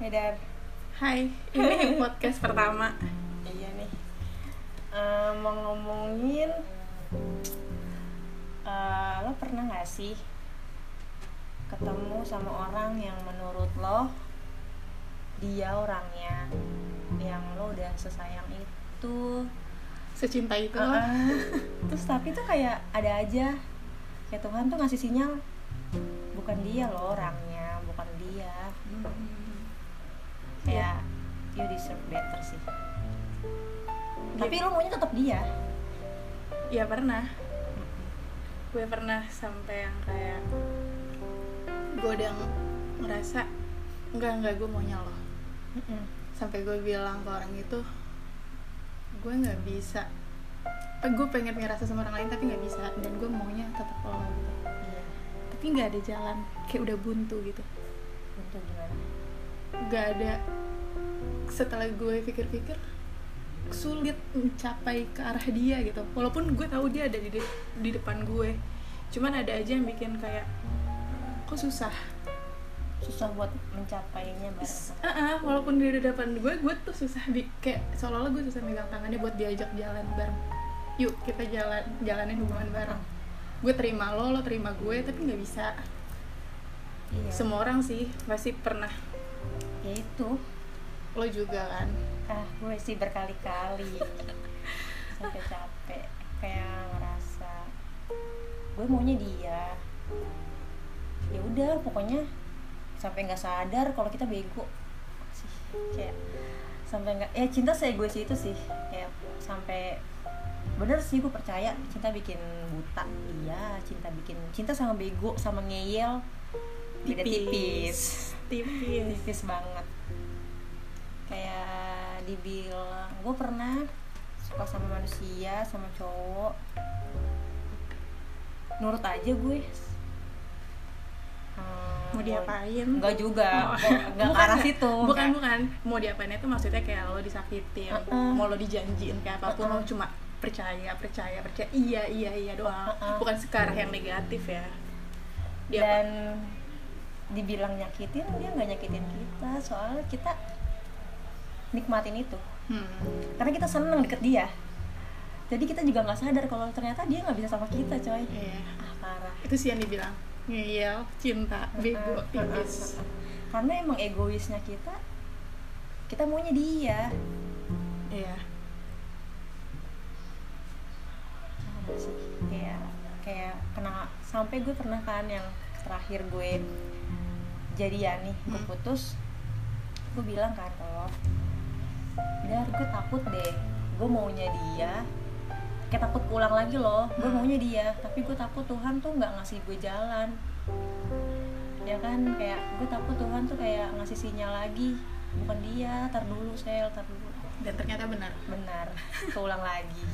Medar Hai, ini podcast pertama. Iya nih Eh, Mau ngomongin eh, Lo pernah gak sih Ketemu sama orang yang menurut lo Dia orangnya Yang lo udah sesayang itu Secinta itu. Heeh. Terus tapi tuh kayak ada aja Kayak Tuhan tuh ngasih sinyal Bukan dia lo orangnya Bukan dia Hmm. Kayak you deserve better sih tapi Gitu. lo maunya tetap dia Ya pernah. Gue pernah sampai yang kayak gue udah ng- ngerasa enggak enggak gue maunya lo. Sampai gue bilang ke orang itu gue nggak bisa. Eh, gue pengen ngerasa sama orang lain tapi nggak bisa dan gue maunya tetap lo gitu. iya Tapi nggak ada jalan, kayak udah buntu gitu. untuk gimana Nggak ada. Setelah gue pikir-pikir sulit mencapai ke arah dia gitu. Walaupun gue tahu dia ada di de- di depan gue. Cuman ada aja yang bikin kayak kok susah? Susah buat mencapainya bareng S- ah, ah, walaupun dia di depan gue gue tuh susah di kayak seolah-olah gue susah megang tangannya buat diajak jalan bareng. Yuk kita jalan jalanin hubungan bareng. Gue terima lo lo terima gue tapi nggak bisa. Iya. Semua orang sih pasti pernah ya itu. Lo juga kan? Ah gue sih berkali-kali. Sampai capek kayak ngerasa gue maunya dia. Ya udah pokoknya sampai nggak sadar kalau kita bego. Sih kayak sampai nggak ya cinta saya gue sih itu sih. Kayak sampai bener sih gue percaya cinta bikin buta. Iya cinta bikin cinta sama bego sama ngeyel. Beda tipis. tipis tipis banget kayak dibilang gue pernah suka sama manusia sama cowok nurut aja gue Hmm, mau diapain Enggak juga, Oh. ke arah nggak? situ bukan Enggak. bukan mau diapain itu maksudnya kayak lo disakitin Uh-uh. mau lo dijanjiin kayak apa pun Uh-uh. lo cuma percaya percaya percaya iya iya iya doang Uh-uh. bukan sekarang yang negatif ya dia dan dibilang nyakitin dia nggak nyakitin kita. Soalnya kita nikmatin itu. Hmm. karena kita seneng deket dia. Jadi kita juga nggak sadar kalau ternyata dia nggak bisa sama kita coy. Iya. Ah parah. Itu sih yang dibilang ngeyel cinta bego Uh-uh, tipis. uh-uh. karena emang egoisnya kita kita maunya dia. Iya. Sih. Kayak kayak kena sampai gue pernah kan yang terakhir gue jadian nih gue Hmm. putus gue bilang kan kalau biar gue takut deh gue maunya dia. Kayak takut pulang lagi loh gue Hmm. maunya dia tapi gue takut Tuhan tuh nggak ngasih gue jalan. Ya kan kayak gue takut Tuhan tuh kayak ngasih sinyal lagi bukan dia tar dulu sel tar dulu. Dan ternyata benar. Benar keulang lagi.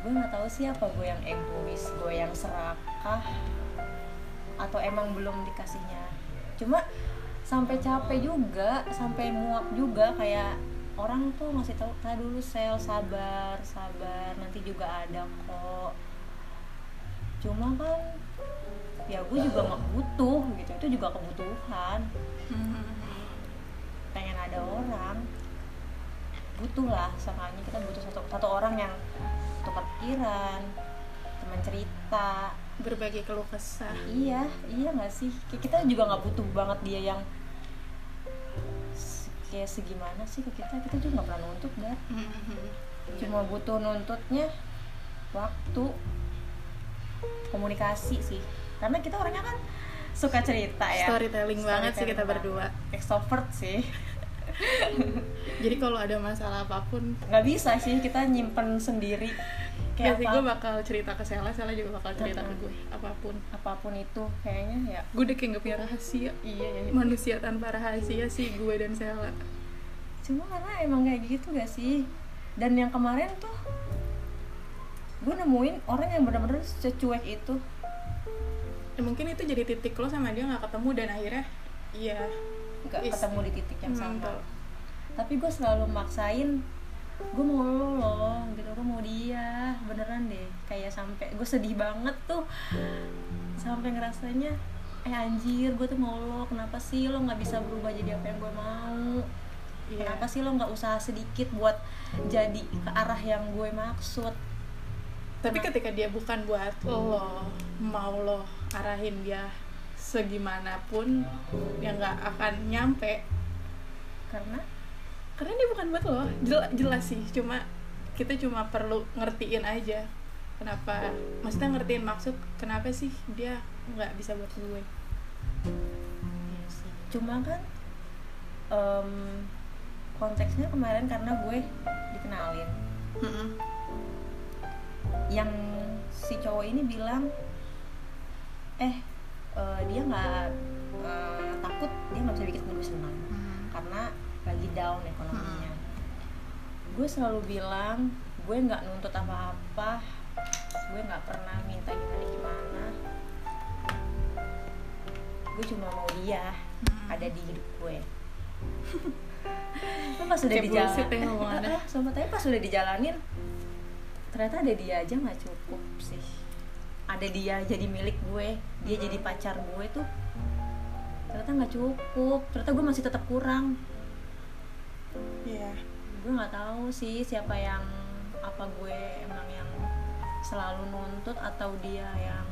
Gue nggak tahu siapa gue yang egois gue yang serakah atau emang belum dikasihnya cuma sampai capek juga sampai muak juga kayak orang tuh ngasih tahu "Tar dulu sel sabar sabar nanti juga ada kok. Cuma kan ya gue juga nggak butuh gitu itu juga kebutuhan. Hmm. pengen ada orang butuh lah seenggaknya kita butuh satu satu orang yang tukar pikiran teman cerita berbagi keluh kesah. Iya iya nggak sih? Kita juga nggak butuh banget dia yang kayak segimana sih ke kita. Kita juga nggak pernah nuntut kan Hmm. cuma butuh nuntutnya waktu komunikasi sih. Karena kita orangnya kan suka cerita ya. Storytelling banget sih kita Storytelling berdua. extrovert sih. Jadi kalau ada masalah apa pun nggak bisa sih kita nyimpen sendiri kayak apa? gue bakal cerita ke Sela, Sela juga bakal cerita ke Mm-mm. gue apa pun. Apa pun itu kayaknya ya. Gue udah kayak gak punya rahasia. Iya ya manusia tanpa rahasia sih gue dan Sela. Cuma karena emang kayak gitu gak sih? Dan yang kemarin tuh gue nemuin orang yang benar-benar secuek itu. Ya, mungkin itu jadi titik lo sama dia nggak ketemu dan akhirnya iya. Nggak Is- ketemu di titik yang Hmm, sama. tapi gue selalu maksain gue mau lo loh gitu gue mau dia beneran deh. Kayak sampai gue sedih banget tuh. Sampai ngerasanya eh anjir gue tuh mau lo kenapa sih lo nggak bisa berubah jadi apa yang gue mau? Iya. kenapa sih lo nggak usaha sedikit buat jadi ke arah yang gue maksud? Tapi Kenapa? ketika dia bukan buat lo mau lo arahin dia segimanapun ya nggak akan nyampe. Karena karena dia bukan buat lo jelas, jelas sih cuma kita cuma perlu ngertiin aja kenapa maksudnya ngertiin maksud kenapa sih dia nggak bisa buat gue Iya sih. cuma kan em, konteksnya kemarin karena gue dikenalin Mm-mm. yang si cowok ini bilang eh eh, dia nggak eh, takut dia nggak bisa bikin gue senang Mm. karena lagi down ekonominya. Gue selalu bilang gue nggak nuntut apa-apa. Gue nggak pernah minta gimana gimana. Gue cuma mau dia Hmm. ada di hidup gue. Tapi pas sudah Kayak bullshit ya tapi pas sudah dijalanin ternyata ada dia aja nggak cukup sih. Ada dia jadi milik gue dia jadi pacar gue tuh ternyata nggak cukup. Ternyata gue masih tetap kurang Iya. gue nggak tahu sih siapa yang apa gue emang yang selalu nuntut atau dia yang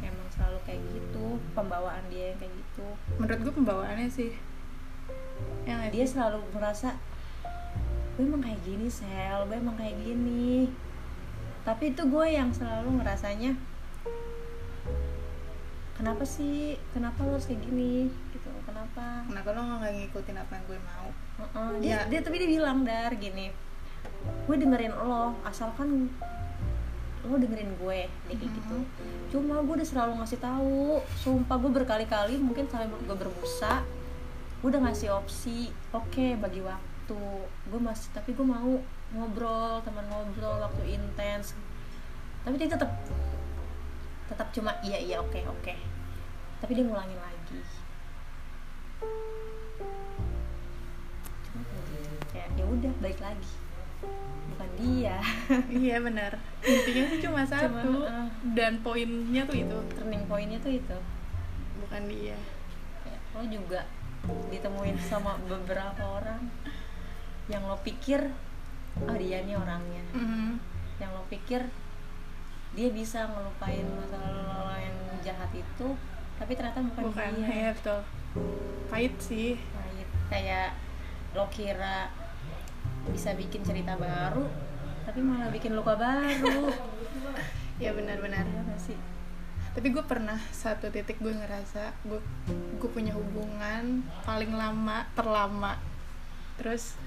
emang selalu kayak gitu pembawaan dia yang kayak gitu. Menurut gue pembawaannya sih. Yang dia selalu merasa gue emang kayak gini sel gue emang kayak gini. Tapi itu gue yang selalu ngerasanya kenapa sih? Kenapa lo harus kayak gini kenapa? Kenapa lo nggak ngikutin apa yang gue mau? Heeh, dia, Ya. dia tapi dia bilang dar gini gue dengerin lo asalkan lo dengerin gue. Dia kayak gitu. Cuma gue udah selalu ngasih tahu sumpah gue berkali-kali mungkin sampai gue berbusa gue udah ngasih opsi oke bagi waktu. Gue masih tapi gue mau ngobrol teman ngobrol waktu intens. Tapi dia tetap tetap cuma iya iya oke oke. Tapi dia ngulangin lagi cuma kayak gitu. kayak ya udah balik lagi. Bukan dia. Iya benar. Intinya sih cuma satu. uh. dan poinnya tuh itu. Turning pointnya tuh itu. Bukan dia. Kayak lo juga ditemuin sama beberapa orang. Yang lo pikir oh dia nih orangnya. Mhm. yang lo pikir dia bisa ngelupain masa lalu lo yang jahat itu tapi ternyata bukan, bukan. dia. Ya betul. Pahit sih. Pahit. kayak lo kira bisa bikin cerita baru tapi malah bikin luka baru. Ya benar-benar nggak sih? Tapi gue pernah satu titik gue ngerasa gue gue punya hubungan paling lama terlama. Terus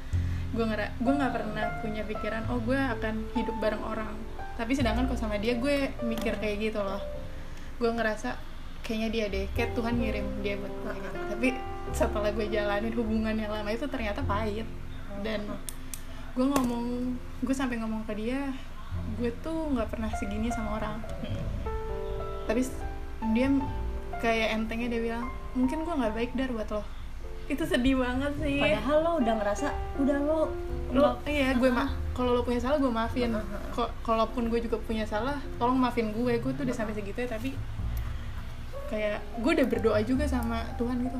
gue ngera gue nggak pernah punya pikiran oh gue akan hidup bareng orang. Tapi sedangkan kok sama dia gue mikir kayak gitu loh. Gue ngerasa kayaknya dia deh kayak Tuhan ngirim dia buat gue gitu. tapi setelah gue jalanin hubungan yang lama itu ternyata pahit. Dan gue ngomong gue sampai ngomong ke dia gue tuh nggak pernah segini sama orang. Tapi dia kayak entengnya dia bilang mungkin gue nggak baik dar buat lo. Itu sedih banget sih. Padahal lo udah ngerasa udah lo lo iya gue ma kalau lo punya salah gue maafin. Uh-uh. kok kalaupun gue juga punya salah tolong maafin gue. Gue tuh udah sampai segitu ya tapi kayak gue udah berdoa juga sama Tuhan gitu.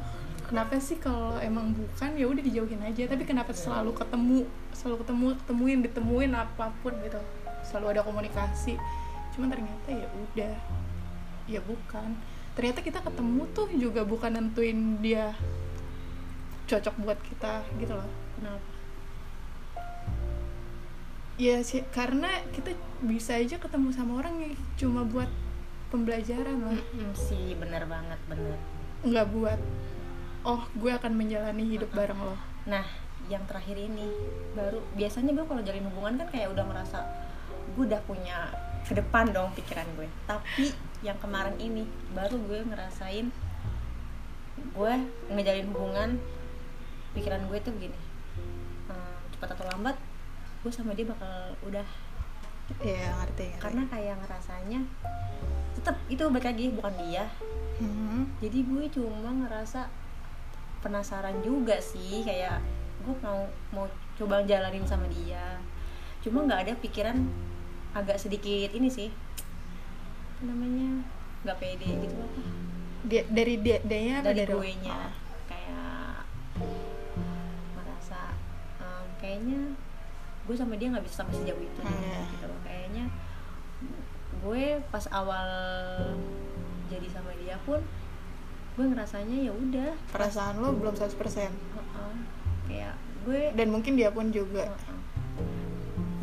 Kenapa sih kalau emang bukan ya udah dijauhin aja. Tapi kenapa selalu ketemu selalu ketemu ketemuin ditemuin apa pun gitu. Selalu ada komunikasi. Cuman ternyata ya udah. Ya bukan. Ternyata kita ketemu tuh juga bukan nentuin dia cocok buat kita gitu loh. Kenapa ya sih karena kita bisa aja ketemu sama orang yang cuma buat pembelajaran loh Mm-mm, sih bener banget bener. Nggak buat oh gue akan menjalani hidup bareng lo. Nah yang terakhir ini baru biasanya gue kalau jalin hubungan kan kayak udah ngerasa gue udah punya ke depan dong pikiran gue. Tapi yang kemarin ini baru gue ngerasain gue ngejalin hubungan pikiran gue tuh begini "Hmm, cepat atau lambat gue sama dia bakal udah ya ngerti ngerti. Karena kayak ngerasanya tetap itu balik lagi bukan dia. Hmm. jadi gue cuma ngerasa penasaran juga sih kayak gue mau mau coba jalanin sama dia. Cuma nggak ada pikiran agak sedikit ini sih apa namanya nggak pede gitu apa. Dia dari dia dia dari dari gue nya kayak merasa em, kayaknya gue sama dia nggak bisa sampai sejauh itu Hmm. gitu loh kayaknya gue pas awal jadi sama dia pun gue ngerasanya ya udah. Perasaan lo belum 100% Heeh. kayak gue dan mungkin dia pun juga. Heeh.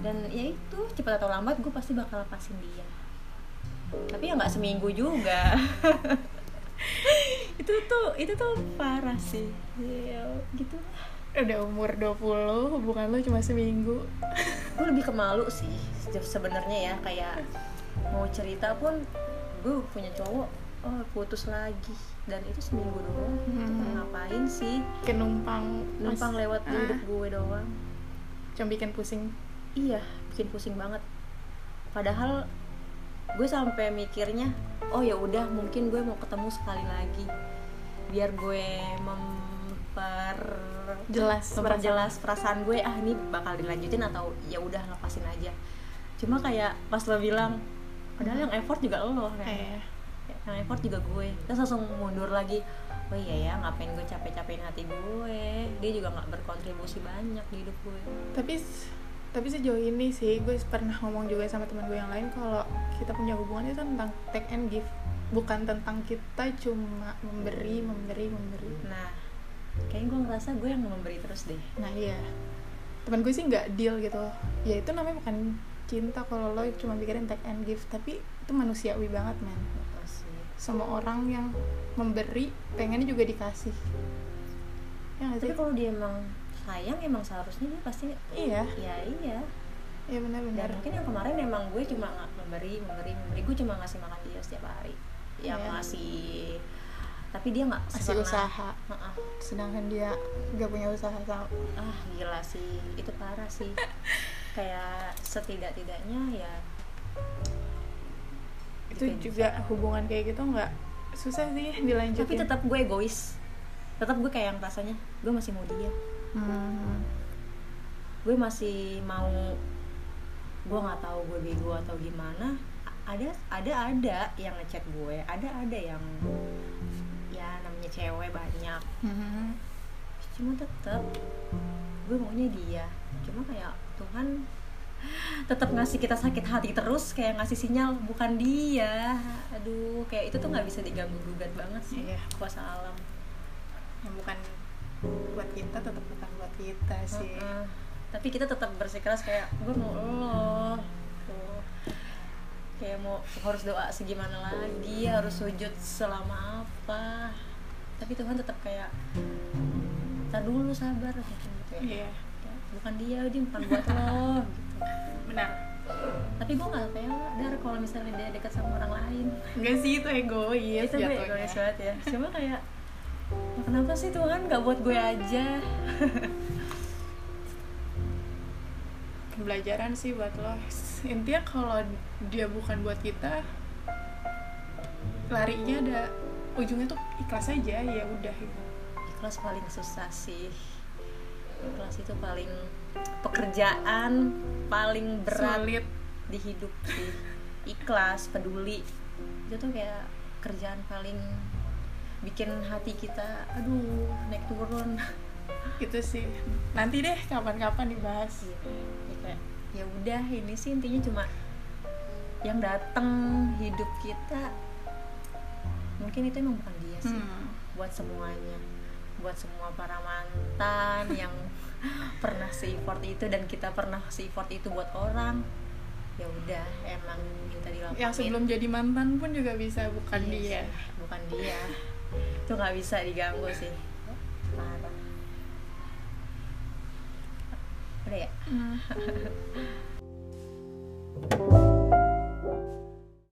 dan ya itu cepat atau lambat gue pasti bakal lepasin dia. Tapi ya nggak seminggu juga. Itu tuh itu tuh parah sih. Ya gitu udah umur 20 hubungan lo cuma seminggu. Gue lebih ke malu sih se- sebenarnya ya kayak mau cerita pun gue punya cowok oh putus lagi. Dan itu seminggu doang. Itu Hmm. ngapain sih? Kenumpang numpang Mas- lewat ah, hidup gue doang. Cuma bikin pusing? Iya bikin pusing banget. Padahal gue sampai mikirnya oh ya udah mungkin gue mau ketemu sekali lagi. Biar gue memper jelas memperjelas perasaan. gue ah ini bakal dilanjutin atau ya udah lepasin aja. Cuma kayak pas lo bilang padahal yang effort juga lo kan? Iya. yang effort juga gue. Terus langsung mundur lagi oh iya ya ngapain gue capek-capekin hati gue? Dia juga nggak berkontribusi banyak di hidup gue. Tapi tapi sejauh ini sih gue pernah ngomong juga sama teman gue yang lain kalau kita punya hubungan itu tentang take and give. Bukan tentang kita cuma memberi memberi memberi. Nah kayaknya gue ngerasa gue yang memberi terus deh. Nah iya. Teman gue sih nggak deal gitu. Ya itu namanya bukan cinta kalau lo cuma pikirin take and give tapi itu manusiawi banget men. Sih. semua orang yang memberi pengennya juga dikasih. Ya tapi kalau dia emang sayang emang seharusnya dia pasti iya. Ya iya. Iya benar-benar. Dan mungkin yang kemarin emang gue cuma nggak memberi memberi memberi. Gue cuma ngasih makan dia setiap hari. Ya Iya. ngasih tapi dia nggak masih pernah- usaha. Heeh. sedangkan dia nggak punya usaha sama. Ah gila sih. Itu parah sih. Kayak setidak-tidaknya ya itu Bikin juga hubungan kayak gitu nggak susah sih dilanjutin. Tapi tetap gue egois. Tetap gue kayak yang rasanya gue masih mau dia Hmm. gue masih mau gue nggak tahu gue bego atau gimana. Ada ada ada yang ngechat gue ada ada yang ya cewek banyak Hmm. cuma tetap gue maunya dia cuma kayak Tuhan tetap ngasih kita sakit hati terus kayak ngasih sinyal bukan dia aduh kayak itu tuh nggak bisa diganggu gugat banget sih Iya. kuasa alam yang bukan buat kita tetap bukan buat kita sih Heeh. tapi kita tetap bersikeras kayak gue mau lo Tuh. kayak mau harus doa segimana lagi harus sujud selama apa tapi Tuhan tetap kayak tar dulu sabar gitu ya. iya. Kayak, bukan dia dia bukan buat lo gitu. Benar. Tapi gue nggak kayak dar kalau misalnya dia dekat sama orang lain. Enggak sih itu egois itu gue egois banget ya. Cuma kayak "Ya kenapa sih Tuhan nggak buat gue aja? Pembelajaran sih buat lo. Intinya kalau dia bukan buat kita larinya ada ujungnya tuh ikhlas aja ya udah gitu. Ikhlas paling susah sih. Ikhlas itu paling pekerjaan paling berat sulit. di hidup sih. Ikhlas peduli. Itu tuh kayak kerjaan paling bikin hati kita aduh naik turun. Itu sih. Nanti deh kapan-kapan dibahas. Gitu ya kayak ya udah ini sih intinya cuma yang datang hidup kita mungkin itu emang bukan dia sih. Hmm. buat semuanya. Buat semua para mantan yang pernah se-effort itu dan kita pernah se-effort itu buat orang. Ya udah emang minta dilakuin. Yang sebelum jadi mantan pun juga bisa bukan Iya dia. sih, bukan dia. Itu nggak bisa diganggu sih. Parah. Udah ya? Hmm.